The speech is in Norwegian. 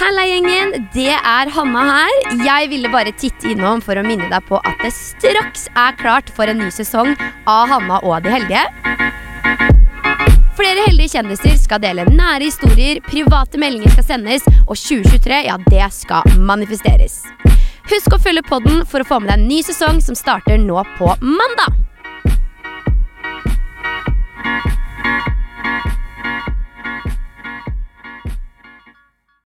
Halla, gjengen. Det er Hanna her. Jeg ville bare titte innom for å minne deg på at det straks er klart for en ny sesong av Hanna og de heldige. Flere heldige kjendiser skal dele nære historier, private meldinger skal sendes, og 2023 ja, det skal manifesteres. Husk å følge podden for å få med deg en ny sesong som starter nå på mandag.